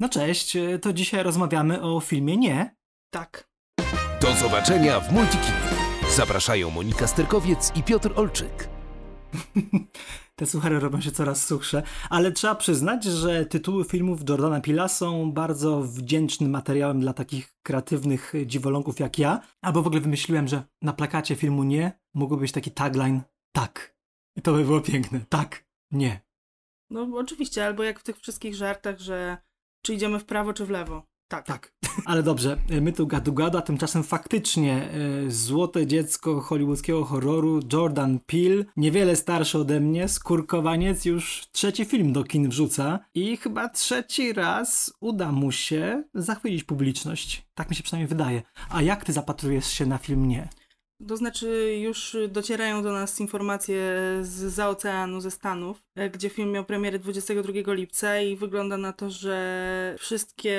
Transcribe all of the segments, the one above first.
No cześć, to dzisiaj rozmawiamy o filmie Nie. Tak. Do zobaczenia w Multikinie. Zapraszają Monika Sterkowiec i Piotr Olczyk. Te suchary robią się coraz suchsze, ale trzeba przyznać, że tytuły filmów Jordana Pila są bardzo wdzięcznym materiałem dla takich kreatywnych dziwoląków jak ja. Albo w ogóle wymyśliłem, że na plakacie filmu Nie mógłby być taki tagline tak. I to by było piękne. Tak, nie. No oczywiście, albo jak w tych wszystkich żartach, że czy idziemy w prawo, czy w lewo. Tak. Tak. Ale dobrze, my tu gadu gadu, a tymczasem faktycznie y, złote dziecko hollywoodzkiego horroru Jordan Peele, niewiele starszy ode mnie, skurkowaniec, już trzeci film do kin wrzuca i chyba trzeci raz uda mu się zachwycić publiczność. Tak mi się przynajmniej wydaje. A jak ty zapatrujesz się na film Nie? To znaczy, już docierają do nas informacje z za oceanu, ze Stanów, e, gdzie film miał premierę 22 lipca i wygląda na to, że wszystkie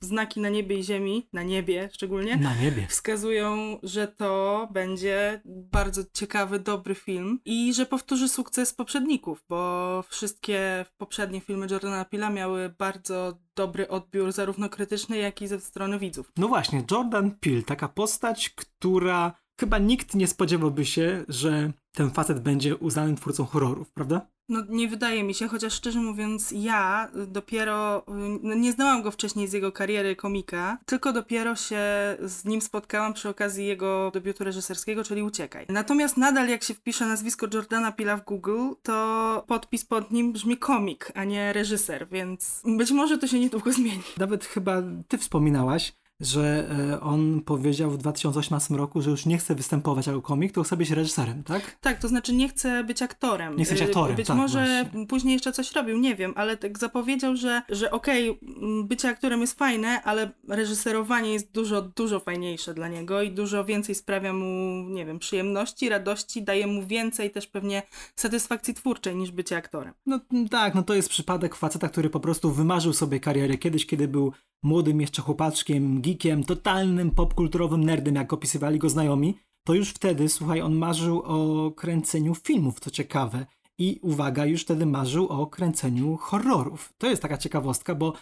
znaki na niebie i ziemi, na niebie szczególnie, Na niebie. wskazują, że to będzie bardzo ciekawy, dobry film i że powtórzy sukces poprzedników, bo wszystkie poprzednie filmy Jordana Peele'a miały bardzo dobry odbiór, zarówno krytyczny, jak i ze strony widzów. No właśnie, Jordan Peele, taka postać, która chyba nikt nie spodziewałby się, że ten facet będzie uznanym twórcą horrorów, prawda? No nie wydaje mi się, chociaż szczerze mówiąc ja dopiero, no nie znałam go wcześniej z jego kariery komika, tylko dopiero się z nim spotkałam przy okazji jego debiutu reżyserskiego, czyli Uciekaj. Natomiast nadal jak się wpisze nazwisko Jordana Pila w Google, to podpis pod nim brzmi komik, a nie reżyser, więc być może to się niedługo zmieni. Nawet chyba ty wspominałaś, że e, on powiedział w 2018 roku, że już nie chce występować jako komik, to chce być reżyserem, tak? Tak, to znaczy nie chce być aktorem. Nie chce być aktorem, Być tak, może właśnie. później jeszcze coś robił, nie wiem, ale tak zapowiedział, że, że okej, okay, bycie aktorem jest fajne, ale reżyserowanie jest dużo, dużo fajniejsze dla niego i dużo więcej sprawia mu, nie wiem, przyjemności, radości, daje mu więcej też pewnie satysfakcji twórczej niż bycie aktorem. No tak, no to jest przypadek faceta, który po prostu wymarzył sobie karierę kiedyś, kiedy był młodym jeszcze chłopaczkiem, geekiem, totalnym popkulturowym nerdem, jak opisywali go znajomi, to już wtedy, słuchaj, on marzył o kręceniu filmów, co ciekawe. I uwaga, już wtedy marzył o kręceniu horrorów. To jest taka ciekawostka, bo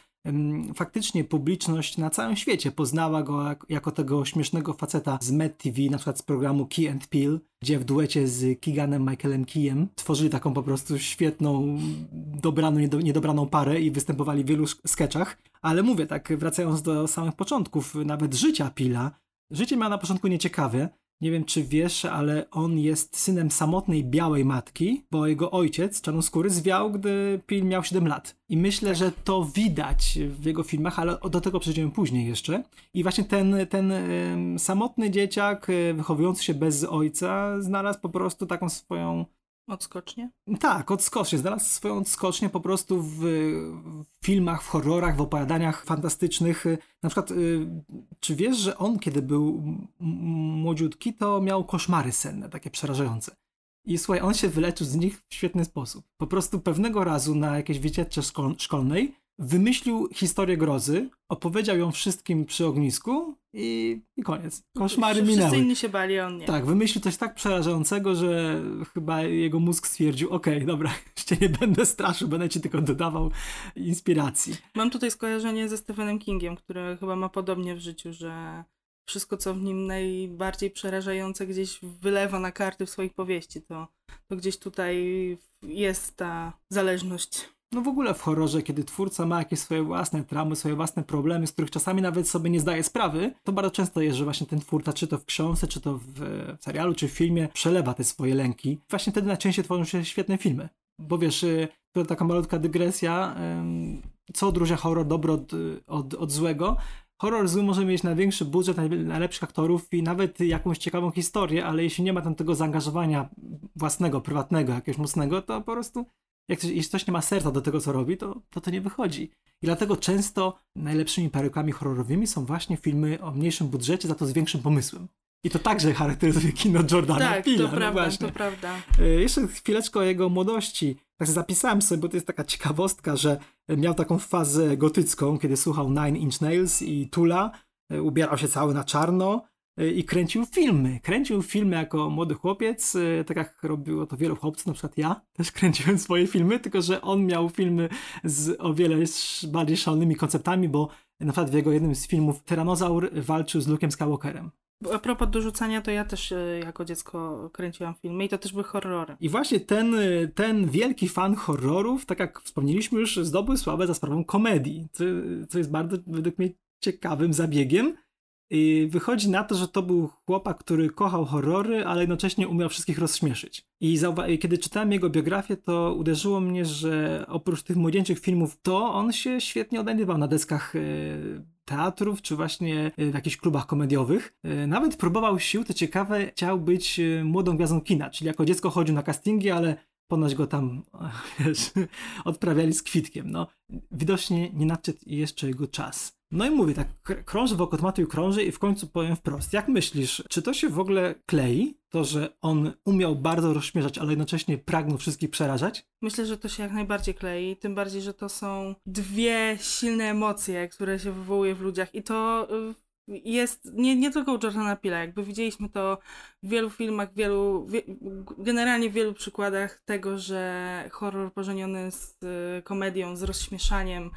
faktycznie publiczność na całym świecie poznała go jak, jako tego śmiesznego faceta z Mad TV, na przykład z programu Key and Peele, gdzie w duecie z Keeganem Michaelem Keyem tworzyli taką po prostu świetną, dobraną, niedo, niedobraną parę i występowali w wielu sketchach. Ale mówię, tak wracając do samych początków, nawet życia Pila, życie miał na początku nieciekawe. Nie wiem, czy wiesz, ale on jest synem samotnej białej matki, bo jego ojciec, czarnoskóry, zwiał, gdy Pil miał 7 lat. I myślę, że to widać w jego filmach, ale do tego przejdziemy później jeszcze. I właśnie ten, ten samotny dzieciak, y, wychowujący się bez ojca, znalazł po prostu taką swoją Odskocznie? Tak, odskocznie. Znalazł swoją odskocznię po prostu w, w filmach, w horrorach, w opowiadaniach fantastycznych. Na przykład, y, czy wiesz, że on, kiedy był młodziutki, to miał koszmary senne, takie przerażające. I słuchaj, on się wyleczył z nich w świetny sposób. Po prostu pewnego razu na jakiejś wycieczce szkol szkolnej wymyślił historię grozy, opowiedział ją wszystkim przy ognisku i, i koniec. Koszmary Wszyscy minęły. inni się bali, on nie. Tak, wymyślił coś tak przerażającego, że chyba jego mózg stwierdził, okej, okay, dobra, jeszcze nie będę straszył, będę ci tylko dodawał inspiracji. Mam tutaj skojarzenie ze Stephenem Kingiem, który chyba ma podobnie w życiu, że wszystko, co w nim najbardziej przerażające gdzieś wylewa na karty w swoich powieści, to, to gdzieś tutaj jest ta zależność. No w ogóle w horrorze, kiedy twórca ma jakieś swoje własne traumy, swoje własne problemy, z których czasami nawet sobie nie zdaje sprawy, to bardzo często jest, że właśnie ten twórca, czy to w książce, czy to w serialu, czy w filmie, przelewa te swoje lęki. Właśnie wtedy najczęściej tworzą się świetne filmy. Bo wiesz, to taka malutka dygresja, co odróżnia horror dobro od, od, od złego. Horror zły może mieć największy budżet, najlepszych aktorów i nawet jakąś ciekawą historię, ale jeśli nie ma tam tego zaangażowania własnego, prywatnego, jakiegoś mocnego, to po prostu jak coś, jeśli ktoś nie ma serca do tego, co robi, to, to to nie wychodzi. I dlatego często najlepszymi perełkami horrorowymi są właśnie filmy o mniejszym budżecie, za to z większym pomysłem. I to także charakteryzuje kino Jordana Tak, Peele'a. to no prawda, to prawda. E, Jeszcze chwileczkę o jego młodości. Tak zapisałem sobie, bo to jest taka ciekawostka, że miał taką fazę gotycką, kiedy słuchał Nine Inch Nails i Tula. E, Ubierał się cały na czarno. Y, i kręcił filmy. Kręcił filmy jako młody chłopiec, y, tak jak robiło to wielu chłopców, na przykład ja też kręciłem swoje filmy, tylko że on miał filmy z o wiele bardziej szalonymi konceptami, bo na przykład w jego jednym z filmów Tyranozaur walczył z Luke'em Skywalkerem. A propos dorzucania, to ja też e, jako dziecko kręciłam filmy i to też były horrory. I właśnie ten, e, ten wielki fan horrorów, tak jak wspomnieliśmy już, zdobył sławę za sprawą komedii, co, co jest bardzo według mnie ciekawym zabiegiem. I wychodzi na to, że to był chłopak, który kochał horrory, ale jednocześnie umiał wszystkich rozśmieszyć. I kiedy czytałem jego biografię, to uderzyło mnie, że oprócz tych młodzieńczych filmów, to on się świetnie odnajdywał na deskach e, teatrów, czy właśnie e, w jakichś klubach komediowych. E, nawet próbował sił, to ciekawe, chciał być młodą gwiazdą kina, czyli jako dziecko chodził na castingi, ale ponoć go tam, wiesz, odprawiali z kwitkiem. No, widocznie nie nadszedł jeszcze jego czas. No i mówię tak, krąży wokół tematu i krąży i w końcu powiem wprost. Jak myślisz, czy to się w ogóle klei? To, że on umiał bardzo rozśmieszać, ale jednocześnie pragnął wszystkich przerażać? Myślę, że to się jak najbardziej klei, tym bardziej, że to są dwie silne emocje, które się wywołuje w ludziach i to y, jest nie, nie tylko u Jordana Pila, jakby widzieliśmy to w wielu filmach, wielu, wie, generalnie w wielu przykładach tego, że horror pożeniony z y, komedią, z rozśmieszaniem,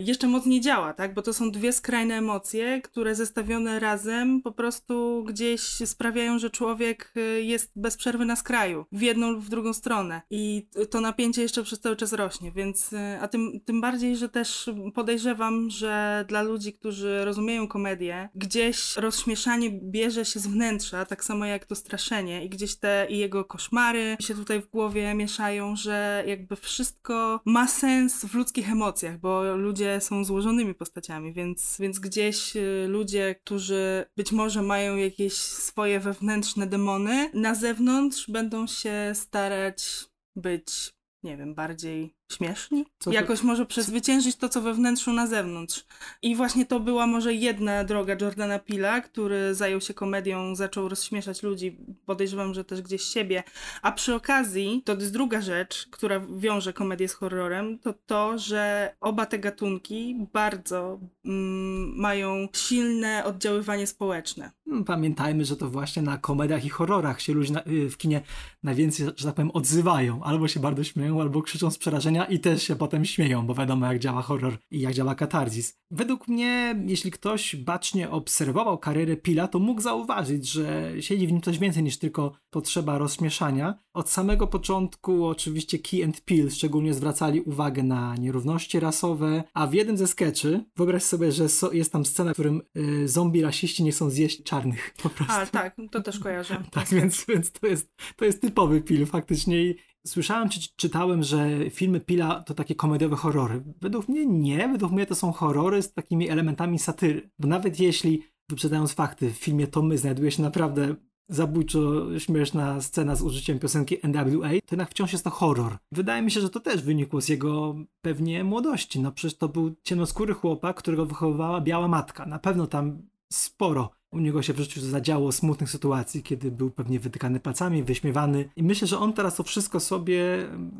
jeszcze mocniej działa, tak? Bo to są dwie skrajne emocje, które zestawione razem po prostu gdzieś sprawiają, że człowiek y, jest bez przerwy na skraju, w jedną lub w drugą stronę. I to napięcie jeszcze przez cały czas rośnie, więc, y, a tym, tym bardziej, że też podejrzewam, że dla ludzi, którzy rozumieją komedię, gdzieś rozśmieszanie bierze się z wnętrza, tak samo jak to straszenie i gdzieś te i jego koszmary się tutaj w głowie mieszają, że jakby wszystko ma sens w ludzkich emocjach, bo ludzie ludzie są złożonymi postaciami, więc, więc gdzieś y, ludzie, którzy być może mają jakieś swoje wewnętrzne demony, na zewnątrz będą się starać być, nie wiem, bardziej śmieszni? Co Jakoś to... może przezwyciężyć to, co we wnętrzu na zewnątrz. I właśnie to była może jedna droga Jordana Pila, który zajął się komedią, zaczął rozśmieszać ludzi, podejrzewam, że też gdzieś siebie. A przy okazji, to jest druga rzecz, która wiąże komedię z horrorem, to to, że oba te gatunki bardzo mm, mają silne oddziaływanie społeczne. Mm, pamiętajmy, że to właśnie na komediach i horrorach się ludzie na, y, w kinie najwięcej, że tak powiem, odzywają. Albo się bardzo śmieją, albo krzyczą z przerażenia i też się potem śmieją, bo wiadomo jak działa horror i jak działa katarzis. Według mnie, jeśli ktoś bacznie obserwował karierę Pila, to mógł zauważyć, że siedzi w nim coś więcej niż tylko potrzeba rozśmieszania. Od samego początku oczywiście Key and Peel szczególnie zwracali uwagę na nierówności rasowe, a w jednym ze sketchy, wyobraź sobie, że so, jest tam scena, w którym y, zombie rasiści nie chcą zjeść czarnych po prostu. A, tak, to też kojarzę. tak, więc, więc to, jest, to jest typowy Pil faktycznie Słyszałem czy czytałem, że filmy Pila to takie komediowe horrory. Według mnie nie, według mnie to są horrory z takimi elementami satyry. Bo nawet jeśli, wyprzedając fakty, w filmie To My znajduje się naprawdę zabójczo śmieszna scena z użyciem piosenki NWA, to jednak wciąż jest to horror. Wydaje mi się, że to też wynikło z jego pewnie młodości. No przecież to był ciemnoskóry chłopak, którego wychowywała biała matka. Na pewno tam sporo u niego się w życiu zadziało smutnych sytuacji, kiedy był pewnie wytykany palcami, wyśmiewany. I myślę, że on teraz to wszystko sobie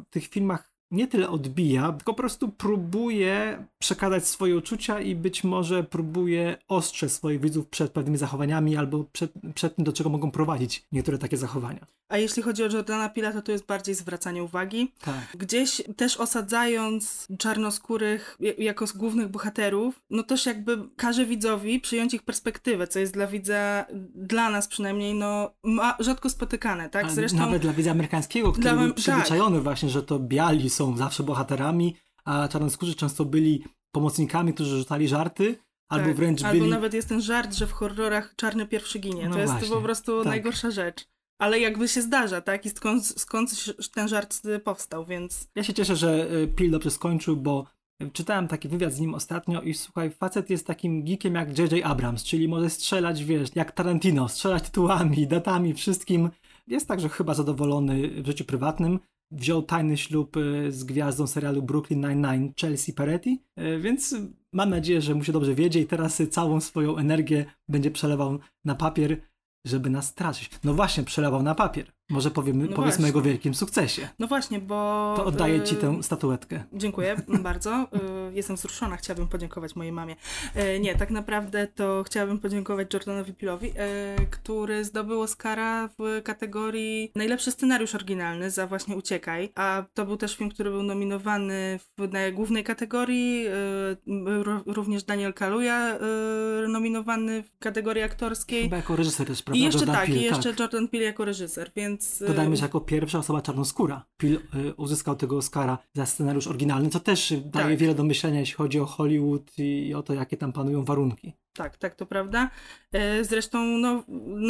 w tych filmach nie tyle odbija, tylko po prostu próbuje przekazać swoje uczucia i być może próbuje ostrzec swoich widzów przed pewnymi zachowaniami albo przed, przed tym, do czego mogą prowadzić niektóre takie zachowania. A jeśli chodzi o Jordana Pila, to to jest bardziej zwracanie uwagi. Tak. Gdzieś też osadzając czarnoskórych jako głównych bohaterów, no też jakby każe widzowi przyjąć ich perspektywę, co jest dla widza, dla nas przynajmniej, no rzadko spotykane, tak? Zresztą... Nawet dla widza amerykańskiego, który dla... był przyzwyczajony tak. właśnie, że to biali są zawsze bohaterami, a czarnoskórzy często byli pomocnikami, którzy rzucali żarty, albo tak. wręcz byli... Albo nawet jest ten żart, że w horrorach czarny pierwszy ginie. No to właśnie, jest po prostu tak. najgorsza rzecz. Ale jakby się zdarza, tak? I skąd, skąd ten żart powstał, więc... Ja się cieszę, że y, Pil dobrze skończył, bo czytałem taki wywiad z nim ostatnio i słuchaj, facet jest takim geekiem jak J.J. Abrams, czyli może strzelać, wiesz, jak Tarantino, strzelać tytułami, datami, wszystkim. Jest także chyba zadowolony w życiu prywatnym wziął tajny ślub e, z gwiazdą serialu Brooklyn Nine-Nine Chelsea Peretti, e, więc mam nadzieję, że mu się dobrze wiedzie i teraz całą swoją energię będzie przelewał na papier, żeby nas stracić. No właśnie, przelewał na papier. Może powiemy, No powiedzmy o jego właśnie. wielkim sukcesie. No właśnie, bo... To oddaję ci y, tę statuetkę. Dziękuję bardzo. Y, Jestem wzruszona, chciałabym podziękować mojej mamie. E, Nie, tak naprawdę to chciałabym podziękować Jordanowi Peele'owi, e, który zdobył Oscara w kategorii najlepszy scenariusz oryginalny za właśnie Uciekaj, a to był też film, który był nominowany w głównej kategorii. Również Daniel Kaluuya e, nominowany w kategorii aktorskiej. Chyba jako reżyser też, prawda? I jeszcze Jordan tak, i jeszcze tak. Jordan Peele jako reżyser, więc... e, Dodajmy, że jako pierwsza osoba czarnoskóra Peele y, uzyskał tego Oscara za scenariusz oryginalny, co też daje Tak. wiele do myślenia, jeśli chodzi o Hollywood i o to, jakie tam panują warunki. Tak, tak, to prawda. E, Zresztą no,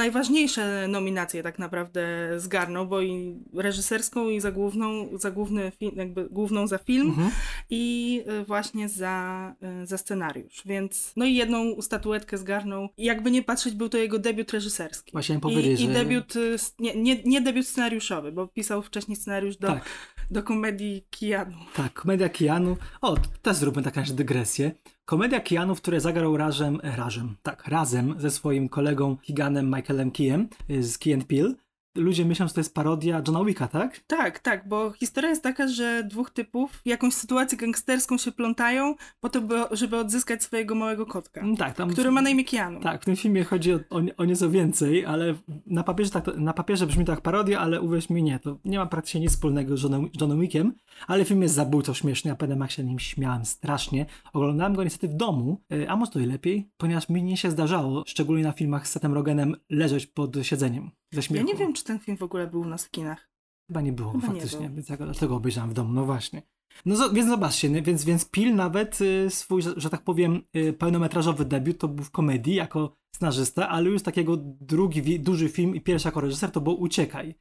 najważniejsze nominacje tak naprawdę zgarnął, bo i reżyserską, i za główną, za główny jakby główną za film, Mhm. i e, właśnie za, e, za scenariusz. Więc no i jedną statuetkę zgarnął. I jakby nie patrzeć, był to jego debiut reżyserski. Właśnie I, powiedzieć, i że... debiut, nie, nie, nie debiut scenariuszowy, bo pisał wcześniej scenariusz do, Tak, do komedii Kijanu. tak, komedia Keanu. O, też zróbmy taką dygresję. Komedia Keanu, w której zagrał razem, razem, tak, razem ze swoim kolegą Higanem Michaelem Keyem y, z Key and Peele. Ludzie myślą, że to jest parodia Johna Wicka, tak? Tak, tak, bo historia jest taka, że dwóch typów w jakąś sytuację gangsterską się plątają po to, by, żeby odzyskać swojego małego kotka, Mm, Tak, tam... który ma na imię Keanu. Tak, w tym filmie chodzi o, o, o nieco więcej, ale na papierze, tak, na papierze brzmi to jak parodia, ale uwierz mi, nie, to nie ma praktycznie nic wspólnego z Johnem, Johnem Wickiem, ale film jest zabójczo śmieszny, ja pamiętam jak się nim śmiałem strasznie. Oglądałem go niestety w domu, y, a może to i lepiej, ponieważ mi nie się zdarzało, szczególnie na filmach z Setem Rogenem, leżeć pod siedzeniem ze Ja śmiechu. nie wiem, czy ten film w ogóle był u nas w kinach. Chyba nie było Chyba nie faktycznie, był. więc ja go dlatego obejrzałem w domu, no właśnie. No więc zobaczcie, nie? więc, więc Pil nawet y, swój, że, że tak powiem, y, pełnometrażowy debiut to był w komedii jako scenarzysta, ale już takiego drugi duży film i pierwszy jako reżyser to był Uciekaj.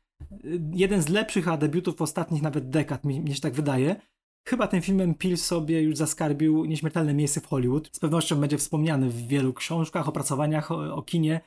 Y, jeden z lepszych a debiutów ostatnich nawet dekad, mi, mi się tak wydaje. Chyba tym filmem Pil sobie już zaskarbił nieśmiertelne miejsce w Hollywood. Z pewnością będzie wspomniany w wielu książkach, opracowaniach o, o kinie,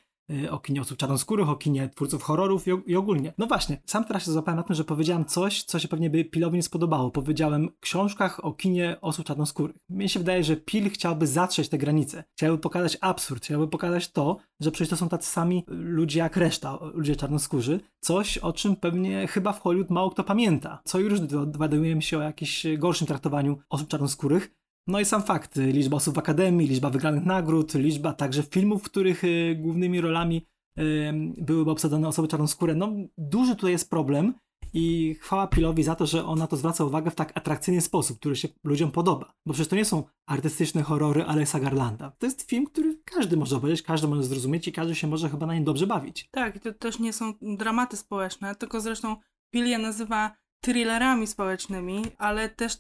o kinie osób czarnoskórych, o twórców horrorów i, o- ogólnie. No właśnie, sam teraz się złapałem na tym, że powiedziałem coś, co się pewnie by Pilowi nie spodobało. Powiedziałem książkach o kinie osób czarnoskórych. Mnie się wydaje, że Pil chciałby zatrzeć te granice. Chciałby pokazać absurd, chciałby pokazać to, że przecież to są tacy sami ludzie jak reszta, ludzie czarnoskórzy. Coś, o czym pewnie chyba w Hollywood mało kto pamięta. Co już dowiadujemy się o jakimś gorszym traktowaniu osób czarnoskórych. No i sam fakt, y, liczba osób w akademii, liczba wygranych nagród, liczba także filmów, w których y, głównymi rolami y, byłyby obsadzone osoby czarnoskóre. No duży tutaj jest problem i chwała Pilowi za to, że on na to zwraca uwagę w tak atrakcyjny sposób, który się ludziom podoba. Bo przecież to nie są artystyczne horrory Alexa Garlanda. To jest film, który każdy może obejrzeć, każdy może zrozumieć i każdy się może chyba na nim dobrze bawić. Tak, i to też nie są dramaty społeczne, tylko zresztą je nazywa thrillerami społecznymi, ale też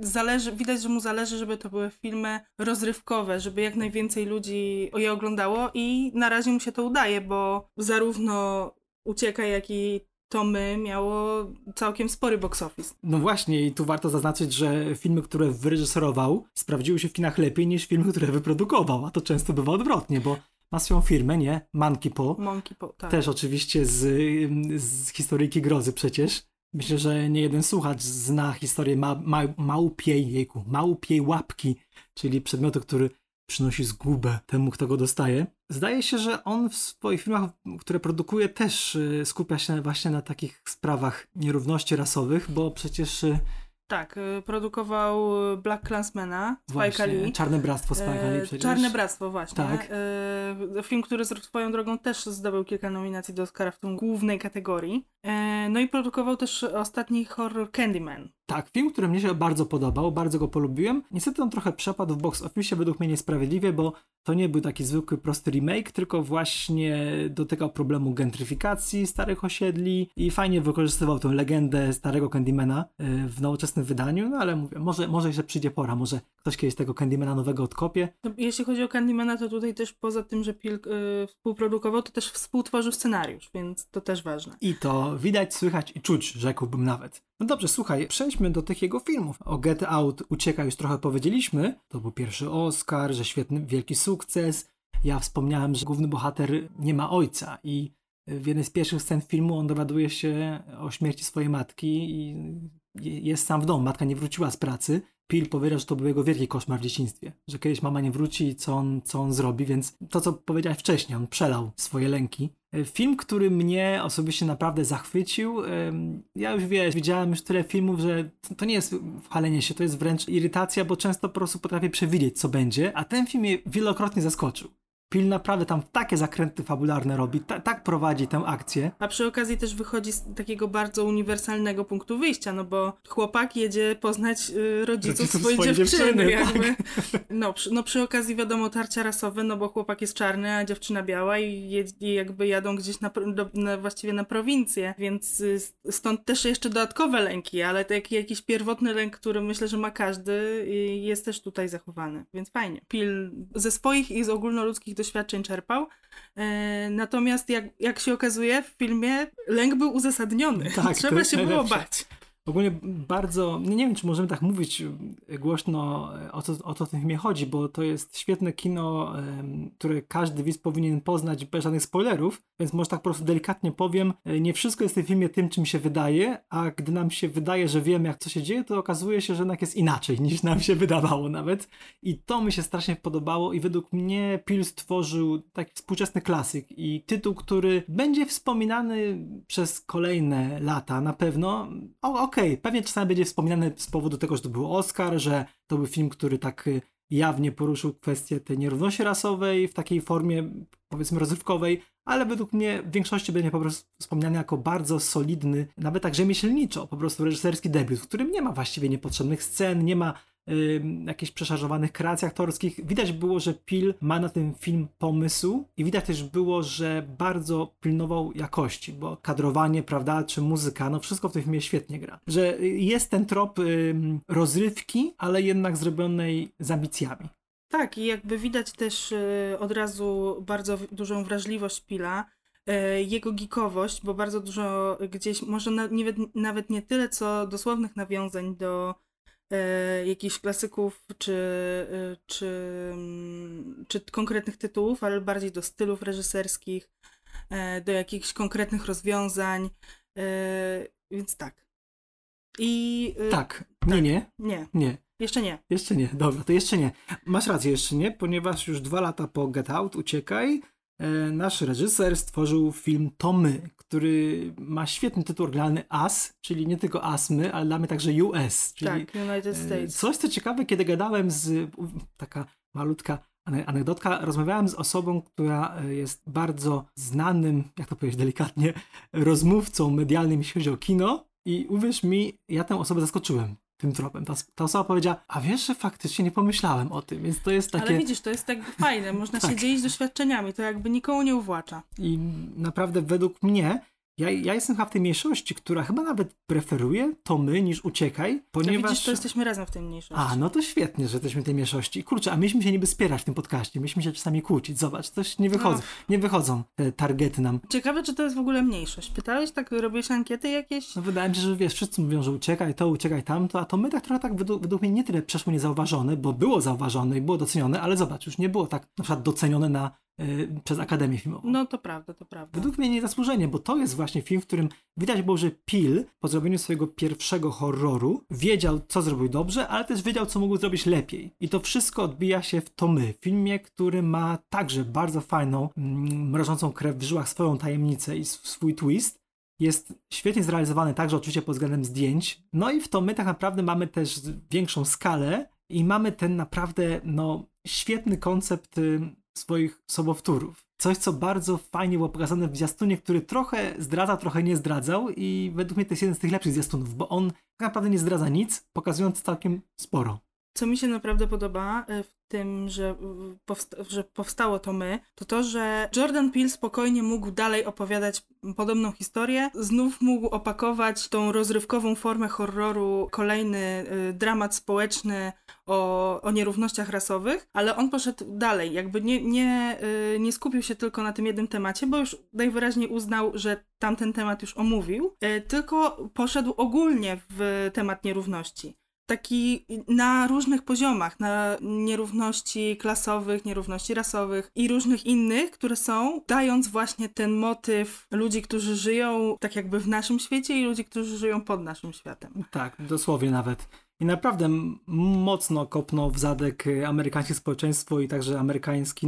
zależy, widać, że mu zależy, żeby to były filmy rozrywkowe, żeby jak najwięcej ludzi je oglądało i na razie mu się to udaje, bo zarówno Ucieka, jak i to my miało całkiem spory box office. No właśnie, i tu warto zaznaczyć, że filmy, które wyreżyserował, sprawdziły się w kinach lepiej niż filmy, które wyprodukował, a to często bywa odwrotnie, bo ma swoją firmę, nie? Monkey Paw, Monkey po, tak. też oczywiście z, z historyjki grozy przecież. Myślę, że nie jeden słuchacz zna historię ma, ma, małpiej, jejku, małpiej łapki, czyli przedmiotu, który przynosi zgubę temu, kto go dostaje. Zdaje się, że on w swoich filmach, które produkuje, też y, skupia się właśnie na takich sprawach nierówności rasowych, bo przecież y, Tak, y, produkował Black Clansmana, Spike'a Lee. Czarne Bractwo Spike'a Lee przecież. Czarne Bractwo, właśnie. Tak. E, film, który swoją drogą też zdobył kilka nominacji do Oscara w tą głównej kategorii. E, no i produkował też ostatni horror Candyman. Tak, film, który mnie się bardzo podobał, bardzo go polubiłem. Niestety on trochę przepadł w box office, według mnie niesprawiedliwie, bo to nie był taki zwykły, prosty remake, tylko właśnie dotykał problemu gentryfikacji starych osiedli i fajnie wykorzystywał tę legendę starego Candymana y, w nowoczesnym wydaniu, no ale mówię, może, może jeszcze przyjdzie pora, może ktoś kiedyś tego Candymana nowego odkopie. No, jeśli chodzi o Candymana, to tutaj też poza tym, że Pil e, współprodukował, to też współtworzył scenariusz, więc to też ważne. I to widać, słychać i czuć, rzekłbym nawet. No dobrze, słuchaj, przejdźmy do tych jego filmów. O Get Out, Ucieka już trochę powiedzieliśmy. To był pierwszy Oscar, że świetny, wielki sukces. Ja wspomniałem, że główny bohater nie ma ojca i w jednej z pierwszych scen filmu on dowiaduje się o śmierci swojej matki i jest sam w domu. Matka nie wróciła z pracy. Pil powiedział, że to był jego wielki koszmar w dzieciństwie, że kiedyś mama nie wróci i co on, co on zrobi, więc to, co powiedziałeś wcześniej, on przelał swoje lęki film, który mnie osobiście naprawdę zachwycił. Ja już wiesz, widziałem już tyle filmów, że to nie jest chwalenie się, to jest wręcz irytacja, bo często po prostu potrafię przewidzieć, co będzie, a ten film mnie wielokrotnie zaskoczył. Pil naprawdę tam takie zakręty fabularne robi, ta, tak prowadzi tę akcję. A przy okazji też wychodzi z takiego bardzo uniwersalnego punktu wyjścia, no bo chłopak jedzie poznać y, rodziców, swojej, swojej dziewczyny, dziewczyny jakby. Tak. No, przy, no przy okazji wiadomo tarcia rasowe, no bo chłopak jest czarny, a dziewczyna biała i, i jakby jadą gdzieś na, do, na, właściwie na prowincję, więc y, stąd też jeszcze dodatkowe lęki, ale taki jakiś pierwotny lęk, który myślę, że ma każdy, y, jest też tutaj zachowany, więc fajnie. Pil ze swoich i z ogólnoludzkich doświadczeń czerpał. E, natomiast jak, jak się okazuje w filmie lęk był uzasadniony. Tak, Trzeba się było bać. Ogólnie bardzo, nie, wiem, czy możemy tak mówić głośno o co, o co w tym filmie chodzi, bo to jest świetne kino, które każdy widz powinien poznać bez żadnych spoilerów, więc może tak po prostu delikatnie powiem, e, nie wszystko jest w tym filmie tym, czym się wydaje, a gdy nam się wydaje, że wiemy jak co się dzieje, to okazuje się, że jednak jest inaczej niż nam się wydawało nawet i to mi się strasznie podobało i według mnie Pil stworzył taki współczesny klasyk i tytuł, który będzie wspominany przez kolejne lata na pewno. O, okej, okay, pewnie czasami będzie wspominany z powodu tego, że to był Oscar, że to był film, który tak y, jawnie poruszył kwestię tej nierówności rasowej w takiej formie, powiedzmy, rozrywkowej, ale według mnie w większości będzie po prostu wspomniany jako bardzo solidny, nawet tak rzemieślniczo, po prostu reżyserski debiut, w którym nie ma właściwie niepotrzebnych scen, nie ma jakichś przeszarżowanych kreacji aktorskich. Widać było, że Pil ma na ten film pomysł i widać też było, że bardzo pilnował jakości, bo kadrowanie, prawda, czy muzyka, no wszystko w tym filmie świetnie gra. Że jest ten trop rozrywki, ale jednak zrobionej z ambicjami. Tak, i jakby widać też y, od razu bardzo dużą wrażliwość Pila, y, jego geekowość, bo bardzo dużo gdzieś, może nawet, nawet nie tyle co dosłownych nawiązań do jakichś klasyków czy, e, czy, mm, czy konkretnych tytułów, ale bardziej do stylów reżyserskich, e, do jakichś konkretnych rozwiązań. E, więc tak. I. E, tak. Nie, tak. nie. Nie. Nie. Jeszcze nie. Jeszcze nie, dobra, to jeszcze nie. Masz rację, jeszcze nie, ponieważ już dwa lata po Get Out, Uciekaj, e, nasz reżyser stworzył film To My, który ma świetny tytuł oryginalny AS, czyli nie tylko ASMY, ale dla mnie także US. Czyli tak, United e, States. Coś, co ciekawe, kiedy gadałem z, taka malutka anegdotka, rozmawiałem z osobą, która e, jest bardzo znanym, jak to powiedzieć delikatnie, rozmówcą medialnym, jeśli chodzi o kino i uwierz mi, ja tę osobę zaskoczyłem tym tropem. Ta, ta, osoba powiedziała, a wiesz, że faktycznie nie pomyślałem o tym, więc to jest takie... Ale widzisz, to jest tak fajne, można tak. się dzielić doświadczeniami, to jakby nikomu nie uwłacza. I naprawdę według mnie ja, ja jestem chyba w tej mniejszości, która chyba nawet preferuje to my niż uciekaj, ponieważ... To widzisz, to jesteśmy razem w tej mniejszości. A, no to świetnie, że jesteśmy w tej mniejszości. Kurczę, a myśmy się niby spierać w tym podcaście, myśmy się czasami kłócić. Zobacz, coś nie wychodzą, no. nie wychodzą te targety nam. Ciekawe, czy to jest w ogóle mniejszość. Pytałeś, tak robisz ankiety jakieś? No wydaje mi się, że wiesz, wszyscy mówią, że uciekaj to, uciekaj tamto, a to my tak trochę tak według, według mnie nie tyle przeszło niezauważone, bo było zauważone i było docenione, ale zobacz, już nie było tak na przykład docenione na przez Akademię Filmową. No to prawda, to prawda. Według mnie niezasłużenie, bo to jest właśnie film, w którym widać było, że Pil po zrobieniu swojego pierwszego horroru wiedział, co zrobił dobrze, ale też wiedział, co mógł zrobić lepiej. I to wszystko odbija się w To My, filmie, który ma także bardzo fajną, mm, mrożącą krew w żyłach swoją tajemnicę i swój twist. Jest świetnie zrealizowany także oczywiście pod względem zdjęć. No i w to my tak naprawdę mamy też większą skalę i mamy ten naprawdę no, świetny koncept y, swoich sobowtórów. Coś, co bardzo fajnie było pokazane w zwiastunie, który trochę zdradza, trochę nie zdradzał i według mnie to jest jeden z tych lepszych zwiastunów, bo on tak naprawdę nie zdradza nic, pokazując całkiem sporo. Co mi się naprawdę podoba e, w tym, że, powsta że powstało to my, to to, że Jordan Peele spokojnie mógł dalej opowiadać podobną historię, znów mógł opakować tą rozrywkową formę horroru, kolejny y, dramat społeczny o, o nierównościach rasowych, ale on poszedł dalej, jakby nie, nie, y, nie skupił się tylko na tym jednym temacie, bo już najwyraźniej uznał, że tamten temat już omówił, y, tylko poszedł ogólnie w temat nierówności taki na różnych poziomach, na nierówności klasowych, nierówności rasowych i różnych innych, które są, dając właśnie ten motyw ludzi, którzy żyją tak jakby w naszym świecie i ludzi, którzy żyją pod naszym światem. Tak, dosłownie nawet. I naprawdę mocno kopnął w zadek amerykańskie społeczeństwo i także amerykański,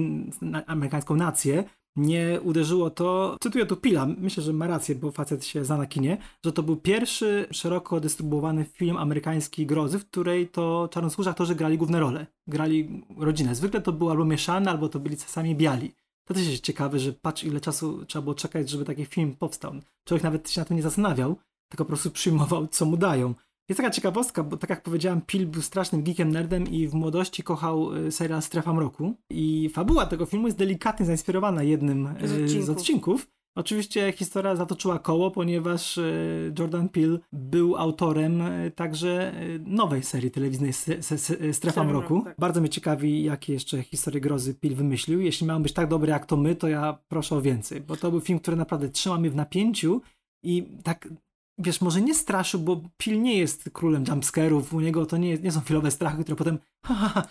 amerykańską nację, nie uderzyło to, cytuję tu Pila, myślę, że ma rację, bo facet się zna na kinie, że to był pierwszy szeroko dystrybuowany film amerykański grozy, w której to czarnoskórzy aktorzy grali główne role, grali rodzinę. Zwykle to było albo mieszane, albo to byli czasami biali. To też jest ciekawe, że patrz ile czasu trzeba było czekać, żeby taki film powstał. Człowiek nawet się na tym nie zastanawiał, tylko po prostu przyjmował, co mu dają. Jest taka ciekawostka, bo tak jak powiedziałem, Pil był strasznym geekiem, nerdem i w młodości kochał y, serial Strefa Mroku. I fabuła tego filmu jest delikatnie zainspirowana jednym y, Z z odcinków. odcinków. Oczywiście historia zatoczyła koło, ponieważ y, Jordan Peele był autorem także nowej serii telewizyjnej Strefa. Mroku, tak. Bardzo mnie ciekawi, jakie jeszcze historie grozy Peele wymyślił. Jeśli miał być tak dobry jak to my, to ja proszę o więcej, bo to był film, który naprawdę trzyma mnie w napięciu i tak wiesz, może nie straszył, bo Pil nie jest królem jumpscarów, u niego to nie, nie są chwilowe strachy, które potem ha, ha, ha,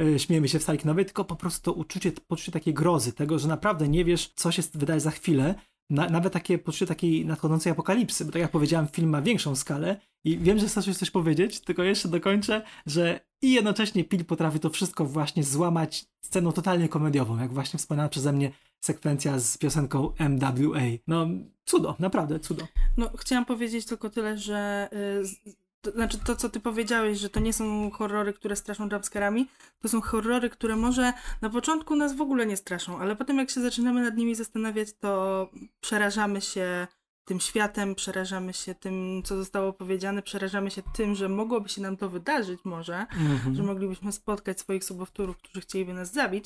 e, śmiejemy się w sali kinowej, tylko po prostu to uczucie, poczucie takiej grozy, tego, że naprawdę nie wiesz, co się wydaje za chwilę, na, nawet takie poczucie takiej nadchodzącej apokalipsy, bo tak jak powiedziałem, film ma większą skalę i wiem, że chcesz coś powiedzieć, tylko jeszcze dokończę, że i jednocześnie Pil potrafi to wszystko właśnie złamać sceną totalnie komediową, jak właśnie wspomniana przeze mnie sekwencja z piosenką MWA. No, cudo, naprawdę cudo. No, chciałam powiedzieć tylko tyle, że y, to, znaczy to, co ty powiedziałeś, że to nie są horrory, które straszą jumpscarami, to są horrory, które może na początku nas w ogóle nie straszą, ale potem jak się zaczynamy nad nimi zastanawiać, to przerażamy się tym światem, przerażamy się tym, co zostało powiedziane, przerażamy się tym, że mogłoby się nam to wydarzyć może, Mhm. że moglibyśmy spotkać swoich sobowtórów, którzy chcieliby nas zabić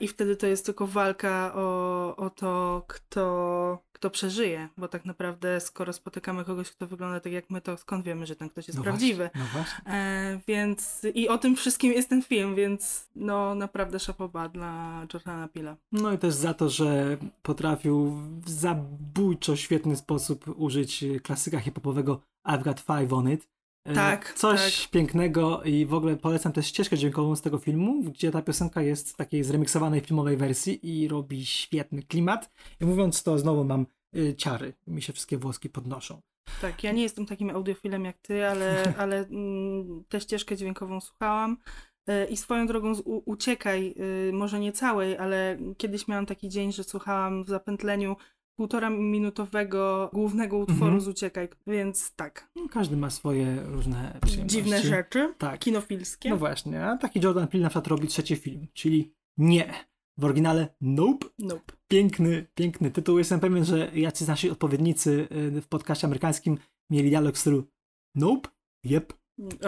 i wtedy to jest tylko walka o, o to, kto, kto przeżyje, bo tak naprawdę skoro spotykamy kogoś, kto wygląda tak jak my, to skąd wiemy, że ten ktoś jest No prawdziwy? Właśnie, no właśnie. E, więc i o tym wszystkim jest ten film, więc no naprawdę szapoba dla Jordana Pila. No i też za to, że potrafił w zabójczo świetny sposób użyć klasyka hip-hopowego I've Got Five on It. E, Tak, Coś pięknego i w ogóle polecam też ścieżkę dźwiękową z tego filmu, gdzie ta piosenka jest w takiej zremiksowanej filmowej wersji i robi świetny klimat. I mówiąc to, znowu mam y, ciary. Mi się wszystkie włoski podnoszą. Tak, ja nie jestem takim audiofilem jak ty, ale, ale mm, tę ścieżkę dźwiękową słuchałam. E, I swoją drogą u, uciekaj, y, może nie całej, ale kiedyś miałam taki dzień, że słuchałam w zapętleniu półtora minutowego głównego utworu Mhm. z Uciekaj, więc tak. No, każdy ma swoje różne przyjemności. Dziwne rzeczy, Tak. kinofilskie. No właśnie, a taki Jordan Peele na przykład robi trzeci film, czyli Nie. W oryginale Nope. Nope. Piękny, piękny tytuł. Jestem pewien, że jacyś nasi odpowiednicy y, w podcaście amerykańskim mieli dialog w stylu Nope, yep.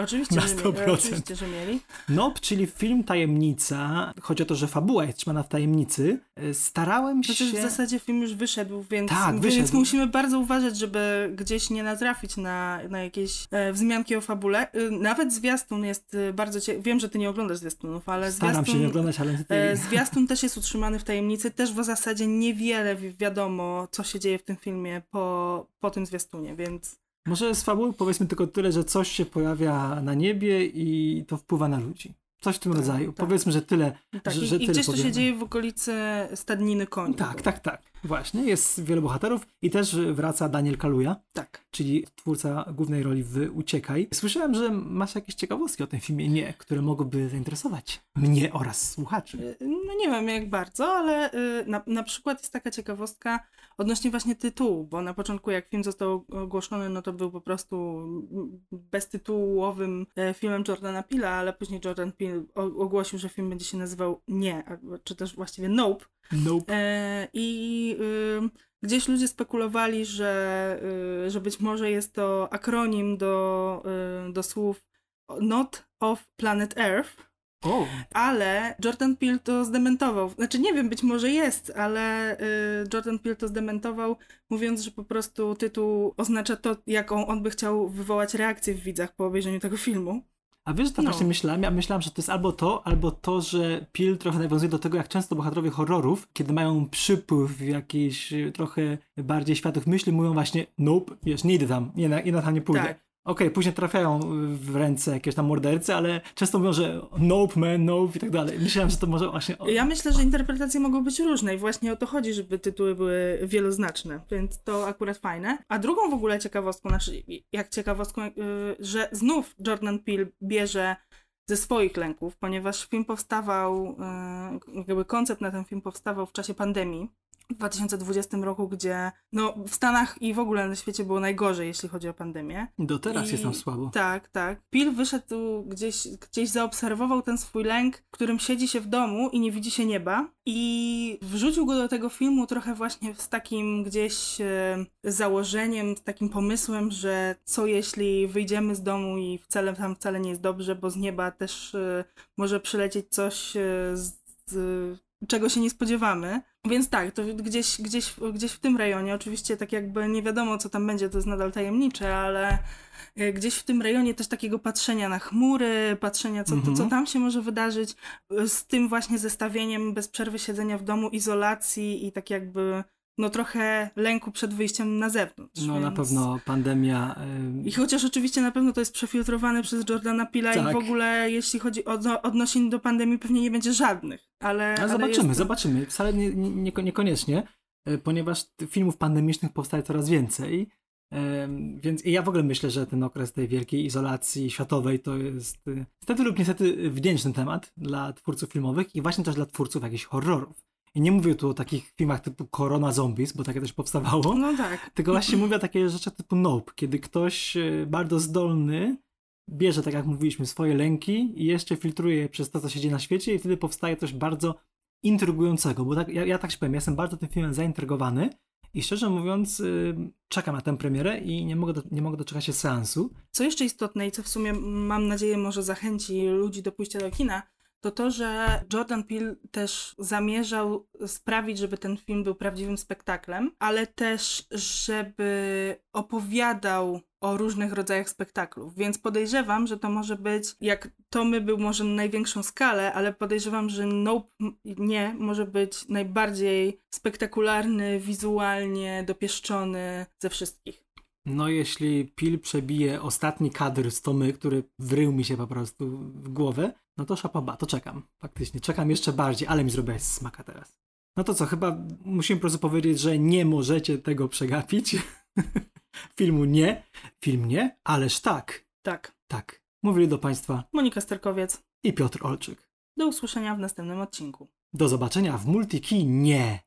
Oczywiście, Na że, mieli, 100%. oczywiście, że mieli. Nope, czyli film Tajemnica. Chodzi o to, że fabuła jest trzymana w tajemnicy. Y, Starałem się... Chociaż w zasadzie film już wyszedł, więc, Tak, więc wyszedł. musimy bardzo uważać, żeby gdzieś nie natrafić na, na jakieś e, wzmianki o fabule. E, nawet zwiastun jest e, bardzo cie... Wiem, że ty nie oglądasz zwiastunów, ale Staram zwiastun, się nie oglądać, ale... e, zwiastun też jest utrzymany w tajemnicy. Też w zasadzie niewiele wi- wiadomo, co się dzieje w tym filmie po, po tym zwiastunie, więc Może z fabuły powiedzmy tylko tyle, że coś się pojawia na niebie i to wpływa na ludzi. Coś w tym Tak, rodzaju. tak. Powiedzmy, że tyle. tak. że, że I tyle gdzieś to się powiemy. dzieje w okolicy stadniny koni. Tak, tak, tak. Właśnie. Jest wielu bohaterów i też wraca Daniel Kaluja, Tak. czyli twórca głównej roli w Uciekaj. Słyszałem, że masz jakieś ciekawostki o tym filmie Nie, które mogłyby zainteresować mnie oraz słuchaczy. Y, No nie wiem jak bardzo, ale y, na, na przykład jest taka ciekawostka odnośnie właśnie tytułu, bo na początku jak film został ogłoszony, no to był po prostu beztytułowym e, filmem Jordana Peela, ale później Jordan Peele ogłosił, że film będzie się nazywał Nie, czy też właściwie Nope. Nope. E, I y, gdzieś ludzie spekulowali, że, y, że być może jest to akronim do, y, do słów Not of Planet Earth. O, Ale Jordan Peele to zdementował. Znaczy nie wiem, być może jest, ale Jordan Peele to zdementował, mówiąc, że po prostu tytuł oznacza to, jaką on by chciał wywołać reakcję w widzach po obejrzeniu tego filmu. A wiesz, że to No. właśnie myślałem? Ja myślałem, że to jest albo to, albo to, że Pil trochę nawiązuje do tego, jak często bohaterowie horrorów, kiedy mają przypływ jakichś y, trochę bardziej światłych myśli, mówią właśnie nope, wiesz, nie idę tam, nie, na- nie na tam nie pójdę. Tak. Okej, później trafiają w ręce jakieś tam mordercy, ale często mówią, że nope man, nope i tak dalej. Myślałem, że to może właśnie... Ja myślę, że interpretacje mogą być różne i właśnie o to chodzi, żeby tytuły były wieloznaczne, więc to akurat fajne. A drugą w ogóle ciekawostką, znaczy jak ciekawostką, y, że znów Jordan Peele bierze ze swoich lęków, ponieważ film powstawał, e, jakby koncept na ten film powstawał w czasie pandemii w 2020 roku, gdzie no, w Stanach i w ogóle na świecie było najgorzej, jeśli chodzi o pandemię. Do teraz I- jest tam słabo. Tak, tak. Pil wyszedł gdzieś, gdzieś zaobserwował ten swój lęk, w którym siedzi się w domu i nie widzi się nieba i wrzucił go do tego filmu trochę właśnie z takim gdzieś e, założeniem, z takim pomysłem, że co jeśli wyjdziemy z domu i wcale tam wcale nie jest dobrze, bo z nieba też e, może przylecieć coś e, z czego się nie spodziewamy. Więc tak, to gdzieś, gdzieś, gdzieś w tym rejonie, oczywiście tak jakby nie wiadomo co tam będzie, to jest nadal tajemnicze, ale e, gdzieś w tym rejonie też takiego patrzenia na chmury, patrzenia co, Mhm. co tam się może wydarzyć, e, z tym właśnie zestawieniem bez przerwy siedzenia w domu, izolacji i tak jakby no trochę lęku przed wyjściem na zewnątrz. No na więc- pewno pandemia. i chociaż oczywiście na pewno to jest przefiltrowane przez Jordana Pila i Tak. w ogóle jeśli chodzi o do- odnosień do pandemii pewnie nie będzie żadnych, ale... Ale zobaczymy, jest... zobaczymy. Wcale nie, nie, nie- niekoniecznie, e, ponieważ filmów pandemicznych powstaje coraz więcej. Więc ja w ogóle myślę, że ten okres tej wielkiej izolacji światowej to jest e, niestety lub niestety wdzięczny temat dla twórców filmowych i właśnie też dla twórców jakichś horrorów. I nie mówię tu o takich filmach typu Corona Zombies, bo takie też powstawało. No tak. Tylko właśnie mówię o takie rzeczy typu Nope, kiedy ktoś e, bardzo zdolny bierze, tak jak mówiliśmy, swoje lęki i jeszcze filtruje je przez to, co się dzieje na świecie i wtedy powstaje coś bardzo intrygującego, bo tak, ja, ja tak się powiem, ja jestem bardzo tym filmem zaintrygowany i szczerze mówiąc y, czekam na tę premierę i nie mogę, do, nie mogę doczekać się seansu. Co jeszcze istotne i co w sumie mam nadzieję może zachęci ludzi do pójścia do kina, to to, że Jordan Peele też zamierzał sprawić, żeby ten film był prawdziwym spektaklem, ale też, żeby opowiadał o różnych rodzajach spektaklów. Więc podejrzewam, że to może być, jak to my był może na największą skalę, ale podejrzewam, że Nope nie może być najbardziej spektakularny, wizualnie dopieszczony ze wszystkich. No jeśli Pil przebije ostatni kadr z Tomy, który wrył mi się po prostu w głowę, no to szapaba, to czekam. Faktycznie, czekam jeszcze bardziej, ale mi zrobiłeś smaka teraz. No to co, chyba musimy po prostu powiedzieć, że nie możecie tego przegapić. Filmu nie, film nie, ależ tak, Tak. tak. Mówili do Państwa Monika Sterkowiec. i Piotr Olczyk. Do usłyszenia w następnym odcinku. Do zobaczenia w Multiki nie.